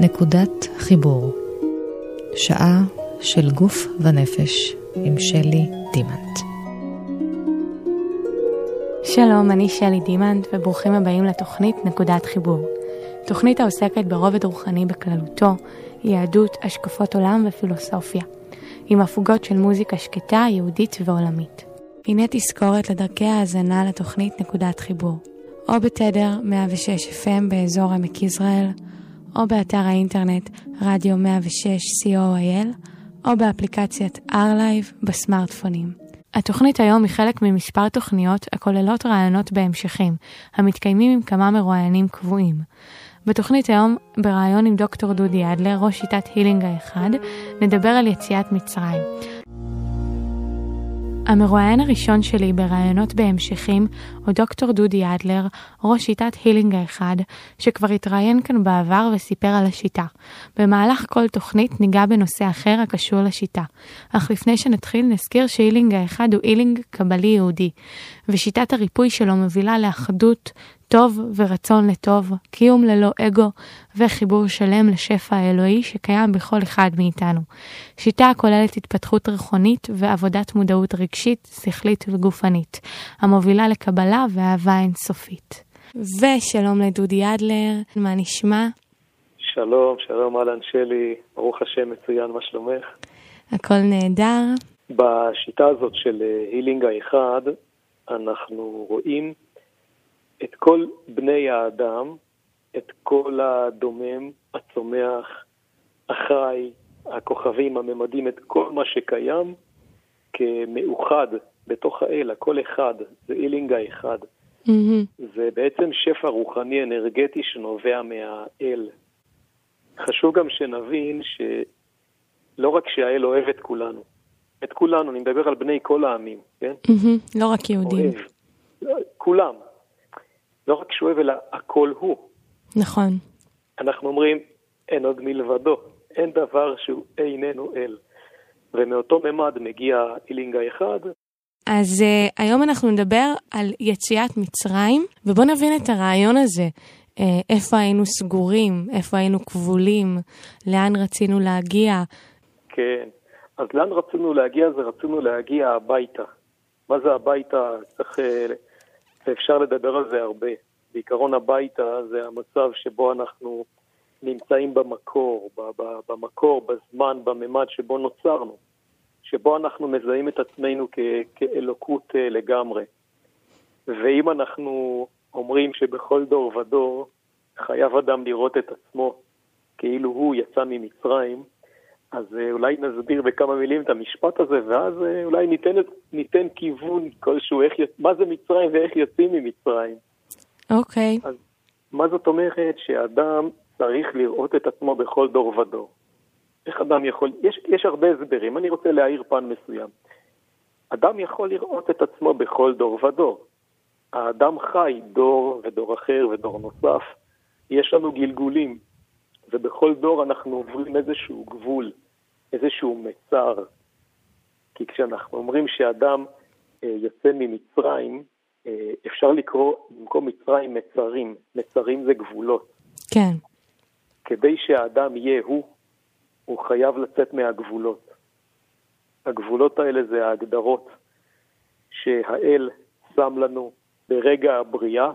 נקודת חיבור. שעה של גוף ונפש עם שלי דימנט. שלום, אני שלי דימנט וברוכים הבאים לתוכנית נקודת חיבור. תוכנית העוסקת ברובד רוחני בכללותו, יהדות, השקפות עולם ופילוסופיה. עם הפוגות של מוזיקה שקטה, יהודית ועולמית. הנה תזכורת לדרכי ההאזנה לתוכנית נקודת חיבור. או בתדר 106 FM באזור עמק יזרעאל, או באתר האינטרנט רדיו 106 co.il, או באפליקציית R-Live בסמארטפונים. התוכנית היום היא חלק ממספר תוכניות הכוללות רעיונות בהמשכים, המתקיימים עם כמה מרואיינים קבועים. בתוכנית היום, בריאיון עם דוקטור דודי אדלר, ראש שיטת הילינג האחד, נדבר על יציאת מצרים. המרואיין הראשון שלי בראיונות בהמשכים הוא דוקטור דודי אדלר, ראש שיטת הילינג האחד, שכבר התראיין כאן בעבר וסיפר על השיטה. במהלך כל תוכנית ניגע בנושא אחר הקשור לשיטה. אך לפני שנתחיל נזכיר שהילינג האחד הוא הילינג קבלי יהודי, ושיטת הריפוי שלו מובילה לאחדות, טוב ורצון לטוב, קיום ללא אגו וחיבור שלם לשפע האלוהי שקיים בכל אחד מאיתנו. שיטה הכוללת התפתחות רכונית ועבודת מודעות רגשית, שכלית וגופנית, המובילה לקבלה ואהבה אינסופית. ושלום לדודי אדלר, מה נשמע? שלום, שלום אהלן שלי, ברוך השם מצוין, מה שלומך? הכל נהדר. בשיטה הזאת של הילינג האחד, אנחנו רואים את כל בני האדם, את כל הדומם, הצומח, החי, הכוכבים, הממדים, את כל מה שקיים כמאוחד בתוך האל, הכל אחד, זה אילינג האחד. Mm-hmm. זה בעצם שפע רוחני אנרגטי שנובע מהאל. חשוב גם שנבין שלא רק שהאל אוהב את כולנו, את כולנו, אני מדבר על בני כל העמים, כן? Mm-hmm. לא רק יהודים. אוהב. כולם, לא רק שהוא אוהב, אלא הכל הוא. נכון. אנחנו אומרים, אין עוד מלבדו, אין דבר שהוא איננו אל. ומאותו ממד מגיע אילינג האחד. אז uh, היום אנחנו נדבר על יציאת מצרים, ובואו נבין את הרעיון הזה. Uh, איפה היינו סגורים, איפה היינו כבולים, לאן רצינו להגיע. כן, אז לאן רצינו להגיע? זה רצינו להגיע הביתה. מה זה הביתה? צריך uh, ואפשר לדבר על זה הרבה. בעיקרון הביתה זה המצב שבו אנחנו נמצאים במקור, במקור, בזמן, בממד שבו נוצרנו, שבו אנחנו מזהים את עצמנו כ- כאלוקות אה, לגמרי. ואם אנחנו אומרים שבכל דור ודור חייב אדם לראות את עצמו כאילו הוא יצא ממצרים, אז אה, אולי נסביר בכמה מילים את המשפט הזה, ואז אה, אולי ניתן, ניתן כיוון כלשהו, איך, מה זה מצרים ואיך יוצאים ממצרים. אוקיי. Okay. אז מה זאת אומרת שאדם צריך לראות את עצמו בכל דור ודור? איך אדם יכול, יש, יש הרבה הסברים, אני רוצה להעיר פן מסוים. אדם יכול לראות את עצמו בכל דור ודור. האדם חי דור ודור אחר ודור נוסף. יש לנו גלגולים. ובכל דור אנחנו עוברים איזשהו גבול, איזשהו מצר. כי כשאנחנו אומרים שאדם אה, יוצא ממצרים, אה, אפשר לקרוא במקום מצרים מצרים. מצרים זה גבולות. כן. כדי שהאדם יהיה הוא, הוא חייב לצאת מהגבולות. הגבולות האלה זה ההגדרות שהאל שם לנו ברגע הבריאה,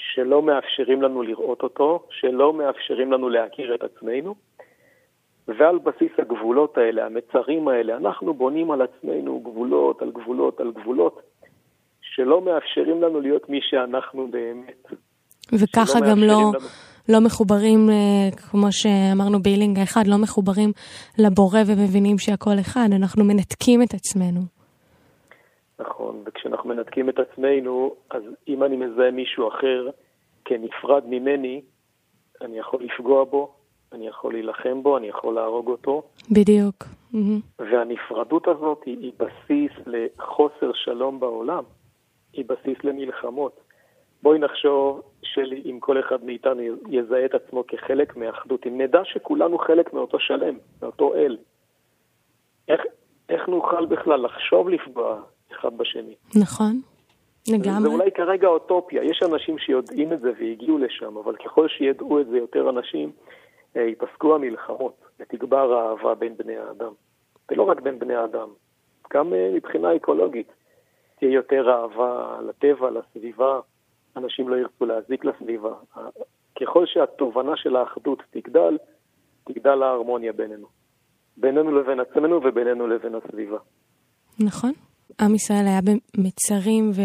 שלא מאפשרים לנו לראות אותו, שלא מאפשרים לנו להכיר את עצמנו, ועל בסיס הגבולות האלה, המצרים האלה, אנחנו בונים על עצמנו גבולות על גבולות על גבולות, שלא מאפשרים לנו להיות מי שאנחנו באמת. וככה גם לא, לנו... לא מחוברים, אה, כמו שאמרנו בילינג האחד, לא מחוברים לבורא ומבינים שהכל אחד, אנחנו מנתקים את עצמנו. נכון, וכשאנחנו מנתקים את עצמנו, אז אם אני מזהה מישהו אחר כנפרד ממני, אני יכול לפגוע בו, אני יכול להילחם בו, אני יכול להרוג אותו. בדיוק. והנפרדות הזאת היא, היא בסיס לחוסר שלום בעולם, היא בסיס למלחמות. בואי נחשוב שאם כל אחד מאיתנו יזהה את עצמו כחלק מאחדות, אם נדע שכולנו חלק מאותו שלם, מאותו אל, איך, איך נוכל בכלל לחשוב לפגוע אחד בשני. נכון, לגמרי. זה אולי כרגע אוטופיה, יש אנשים שיודעים את זה והגיעו לשם, אבל ככל שידעו את זה יותר אנשים, אה, ייפסקו המלחמות ותגבר האהבה בין בני האדם. ולא רק בין בני האדם, גם אה, מבחינה אקולוגית. תהיה יותר אהבה לטבע, לסביבה, אנשים לא ירצו להזיק לסביבה. ככל שהתובנה של האחדות תגדל, תגדל ההרמוניה בינינו. בינינו לבין עצמנו ובינינו לבין הסביבה. נכון. עם ישראל היה במצרים ו...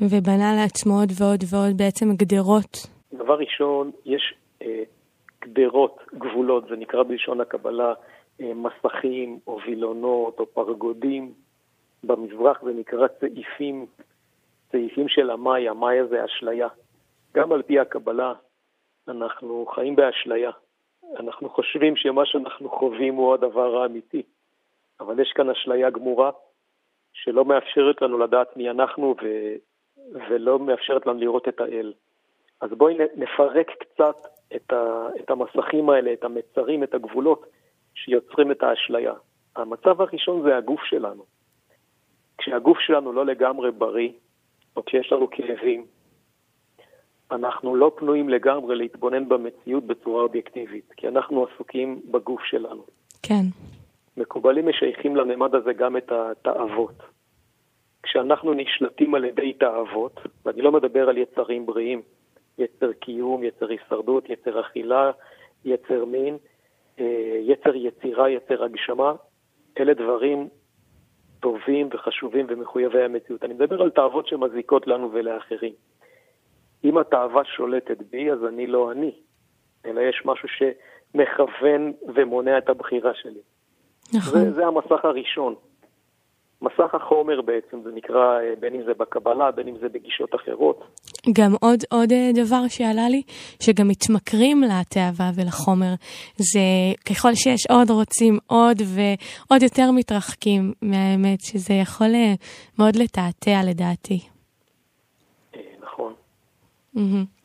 ובנה לעצמו עוד ועוד ועוד בעצם גדרות. דבר ראשון, יש אה, גדרות, גבולות, זה נקרא בלשון הקבלה אה, מסכים או וילונות או פרגודים. במזרח זה נקרא צעיפים, צעיפים של המאיה, מאיה זה אשליה. גם על פי הקבלה אנחנו חיים באשליה. אנחנו חושבים שמה שאנחנו חווים הוא הדבר האמיתי, אבל יש כאן אשליה גמורה שלא מאפשרת לנו לדעת מי אנחנו ו... ולא מאפשרת לנו לראות את האל. אז בואי נפרק קצת את, ה... את המסכים האלה, את המצרים, את הגבולות שיוצרים את האשליה. המצב הראשון זה הגוף שלנו. כשהגוף שלנו לא לגמרי בריא, או כשיש לנו כאבים, אנחנו לא פנויים לגמרי להתבונן במציאות בצורה אובייקטיבית, כי אנחנו עסוקים בגוף שלנו. כן. מקובלים משייכים לממד הזה גם את התאוות. כשאנחנו נשלטים על ידי תאוות, ואני לא מדבר על יצרים בריאים, יצר קיום, יצר הישרדות, יצר אכילה, יצר מין, אה, יצר יצירה, יצר הגשמה, אלה דברים טובים וחשובים ומחויבי המציאות. אני מדבר על תאוות שמזיקות לנו ולאחרים. אם התאווה שולטת בי, אז אני לא אני, אלא יש משהו שמכוון ומונע את הבחירה שלי. נכון. זה, זה המסך הראשון. מסך החומר בעצם, זה נקרא, אה, בין אם זה בקבלה, בין אם זה בגישות אחרות. גם עוד, עוד אה, דבר שעלה לי, שגם מתמכרים לתאווה ולחומר. זה ככל שיש עוד רוצים עוד ועוד יותר מתרחקים מהאמת, שזה יכול אה, מאוד לתעתע לדעתי. נכון.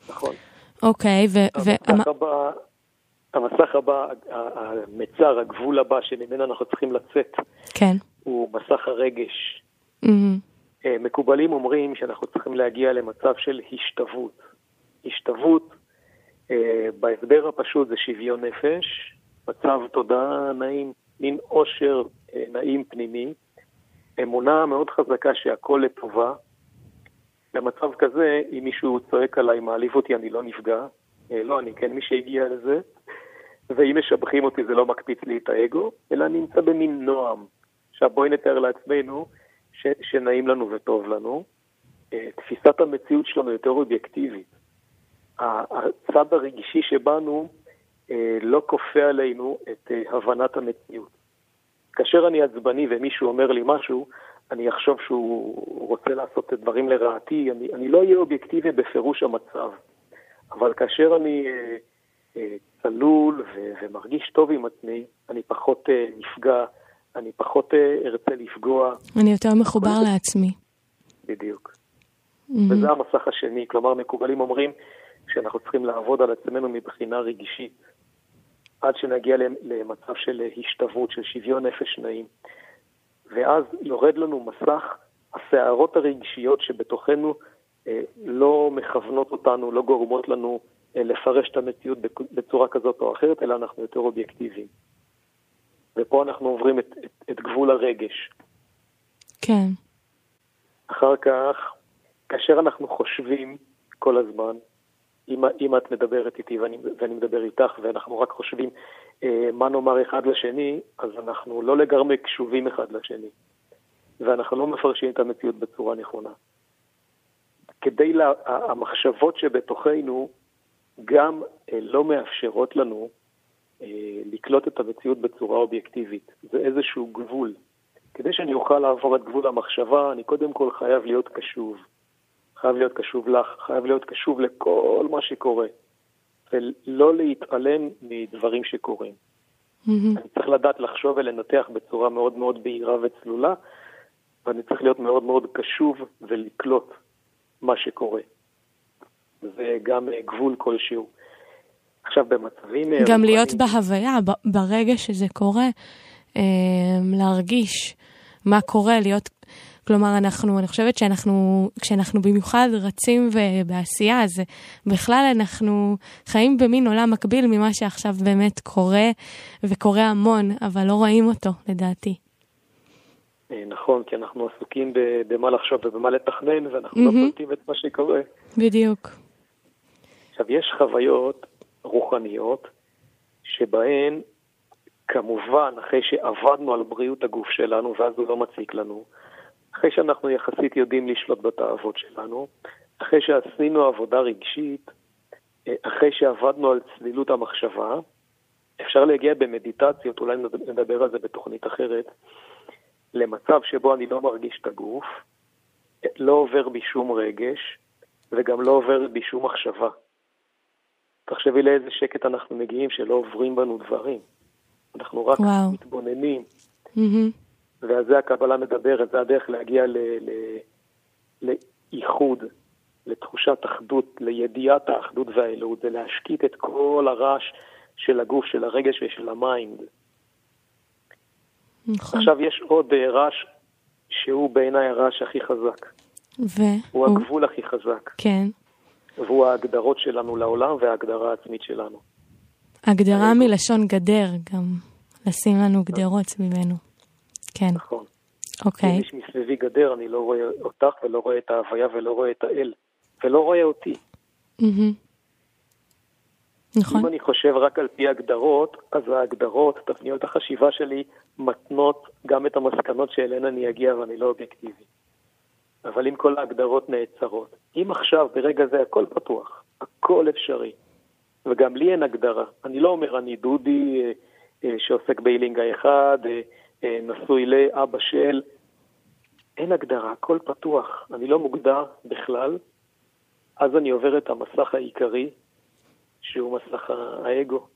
נכון. אוקיי, ו... הבא, המסך הבא, המצר, הגבול הבא שממנו אנחנו צריכים לצאת. כן. הוא מסך הרגש. Mm-hmm. מקובלים אומרים שאנחנו צריכים להגיע למצב של השתוות. השתוות, אה, בהסבר הפשוט זה שוויון נפש, מצב תודעה נעים, מין עושר אה, נעים פנימי, אמונה מאוד חזקה שהכל לטובה. במצב כזה, אם מישהו צועק עליי, מעליב אותי, אני לא נפגע. לא, אני כן מי שהגיע לזה. ואם משבחים אותי זה לא מקפיץ לי את האגו, אלא אני נמצא במין נועם. עכשיו בואי נתאר לעצמנו ש, שנעים לנו וטוב לנו. אה, תפיסת המציאות שלנו יותר אובייקטיבית. הצד הרגשי שבנו אה, לא כופה עלינו את אה, הבנת המציאות. כאשר אני עצבני ומישהו אומר לי משהו, אני אחשוב שהוא רוצה לעשות את דברים לרעתי, אני, אני לא אהיה אובייקטיבי בפירוש המצב. אבל כאשר אני צלול ומרגיש טוב עם עצמי, אני פחות נפגע, אני פחות אה, ארצה לפגוע. אני יותר מחובר לעצמי. בדיוק. Mm-hmm. וזה המסך השני, כלומר מקובלים אומרים שאנחנו צריכים לעבוד על עצמנו מבחינה רגשית, עד שנגיע למצב של השתוות, של שוויון נפש נעים. ואז יורד לנו מסך הסערות הרגשיות שבתוכנו אה, לא מכוונות אותנו, לא גורמות לנו אה, לפרש את המציאות בצורה כזאת או אחרת, אלא אנחנו יותר אובייקטיביים. ופה אנחנו עוברים את, את, את גבול הרגש. כן. אחר כך, כאשר אנחנו חושבים כל הזמן, אם, אם את מדברת איתי ואני, ואני מדבר איתך ואנחנו רק חושבים אה, מה נאמר אחד לשני, אז אנחנו לא לגמרי קשובים אחד לשני, ואנחנו לא מפרשים את המציאות בצורה נכונה. כדי, לה, המחשבות שבתוכנו גם אה, לא מאפשרות לנו אה, לקלוט את המציאות בצורה אובייקטיבית. זה איזשהו גבול. כדי שאני אוכל לעבור את גבול המחשבה, אני קודם כל חייב להיות קשוב. חייב להיות קשוב לך, חייב להיות קשוב לכל מה שקורה, ולא להתעלם מדברים שקורים. Mm-hmm. אני צריך לדעת לחשוב ולנתח בצורה מאוד מאוד בהירה וצלולה, ואני צריך להיות מאוד מאוד קשוב ולקלוט מה שקורה. זה גם גבול כלשהו. עכשיו במצבים... אה, גם רוחנים, להיות בהוויה, ברגע שזה קורה, אה, להרגיש מה קורה, להיות כלומר, אנחנו, אני חושבת שאנחנו, כשאנחנו במיוחד רצים ובעשייה, אז בכלל אנחנו חיים במין עולם מקביל ממה שעכשיו באמת קורה, וקורה המון, אבל לא רואים אותו, לדעתי. אה, נכון, כי אנחנו עסוקים במה לחשוב ובמה לתכנן, ואנחנו mm-hmm. לא קולטים את מה שקורה. בדיוק. עכשיו, יש חוויות רוחניות שבהן, כמובן, אחרי שעבדנו על בריאות הגוף שלנו, ואז הוא לא מציק לנו, אחרי שאנחנו יחסית יודעים לשלוט בתאוות שלנו, אחרי שעשינו עבודה רגשית, אה, אחרי שעבדנו על צלילות המחשבה, אפשר להגיע במדיטציות, אולי נדבר על זה בתוכנית אחרת, למצב שבו אני לא מרגיש את הגוף, לא עובר בי שום רגש, וגם לא עובר בי שום מחשבה. תחשבי לאיזה שקט אנחנו מגיעים שלא עוברים בנו דברים. אנחנו רק וואו. מתבוננים. Mm-hmm. ועל זה הקבלה מדברת, זה הדרך להגיע ל, ל, לאיחוד, לתחושת אחדות, לידיעת האחדות והאלוהות, זה להשקיט את כל הרעש של הגוף, של הרגש ושל ה mind. נכון. עכשיו יש עוד אה, רעש שהוא בעיניי הרעש הכי חזק. ו? הוא הגבול הכי חזק. כן. והוא ההגדרות שלנו לעולם וההגדרה העצמית שלנו. הגדרה מלשון גדר גם, לשים לנו גדרות סביבנו. כן. נכון. אוקיי. אם יש מסביבי גדר, אני לא רואה אותך ולא רואה את ההוויה ולא רואה את האל, ולא רואה אותי. נכון. אם אני חושב רק על פי הגדרות, אז ההגדרות, תפניות החשיבה שלי, מתנות גם את המסקנות שאליהן אני אגיע ואני לא אובייקטיבי. אבל אם כל ההגדרות נעצרות, אם עכשיו, ברגע זה, הכל פתוח, הכל אפשרי, וגם לי אין הגדרה, אני לא אומר אני דודי אה, אה, שעוסק באילינג האחד, אה, נשוי לאבא של, אין הגדרה, הכל פתוח, אני לא מוגדר בכלל, אז אני עובר את המסך העיקרי, שהוא מסך האגו.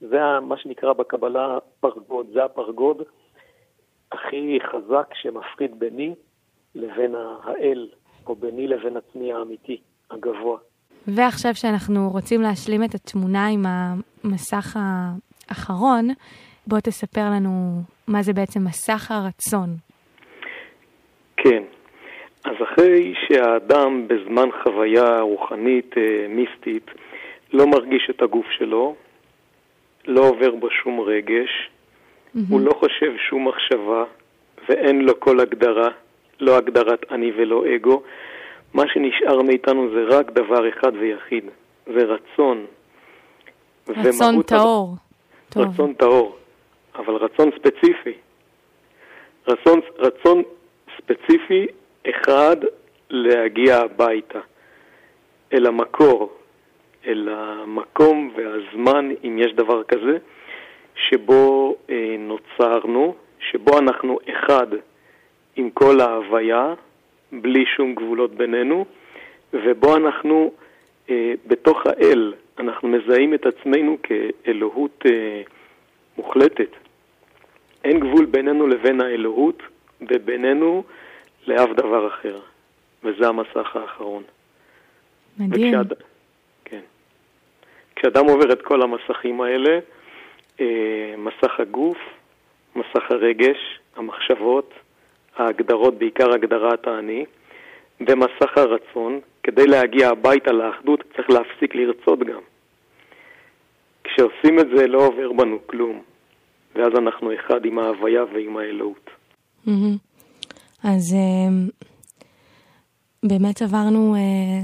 זה מה שנקרא בקבלה פרגוד, זה הפרגוד הכי חזק שמפריד ביני לבין האל, או ביני לבין עצמי האמיתי, הגבוה. ועכשיו שאנחנו רוצים להשלים את התמונה עם המסך האחרון, בוא תספר לנו מה זה בעצם מסך הרצון. כן, אז אחרי שהאדם בזמן חוויה רוחנית אה, מיסטית לא מרגיש את הגוף שלו, לא עובר בו שום רגש, mm-hmm. הוא לא חושב שום מחשבה ואין לו כל הגדרה, לא הגדרת אני ולא אגו. מה שנשאר מאיתנו זה רק דבר אחד ויחיד, זה רצון. רצון טהור. רצון טהור, אבל רצון ספציפי. רצון, רצון ספציפי אחד להגיע הביתה, אל המקור, אל המקום והזמן, אם יש דבר כזה, שבו אה, נוצרנו, שבו אנחנו אחד עם כל ההוויה, בלי שום גבולות בינינו, ובו אנחנו אה, בתוך האל, אנחנו מזהים את עצמנו כאלוהות אה, מוחלטת. אין גבול בינינו לבין האלוהות ובינינו לאף דבר אחר, וזה המסך האחרון. מדהים. וכשאד... כן. כשאדם עובר את כל המסכים האלה, אה, מסך הגוף, מסך הרגש, המחשבות, ההגדרות, בעיקר הגדרת האני, ומסך הרצון, כדי להגיע הביתה לאחדות צריך להפסיק לרצות גם. כשעושים את זה לא עובר בנו כלום, ואז אנחנו אחד עם ההוויה ועם האלוהות. אז אה, באמת עברנו אה,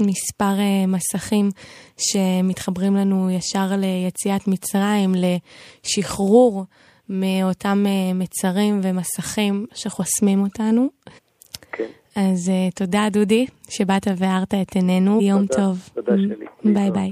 מספר אה, מסכים שמתחברים לנו ישר ליציאת מצרים, לשחרור מאותם מצרים ומסכים שחוסמים אותנו. כן. אז תודה, דודי, שבאת והארת את עינינו. יום טוב. תודה שלי. ביי ביי.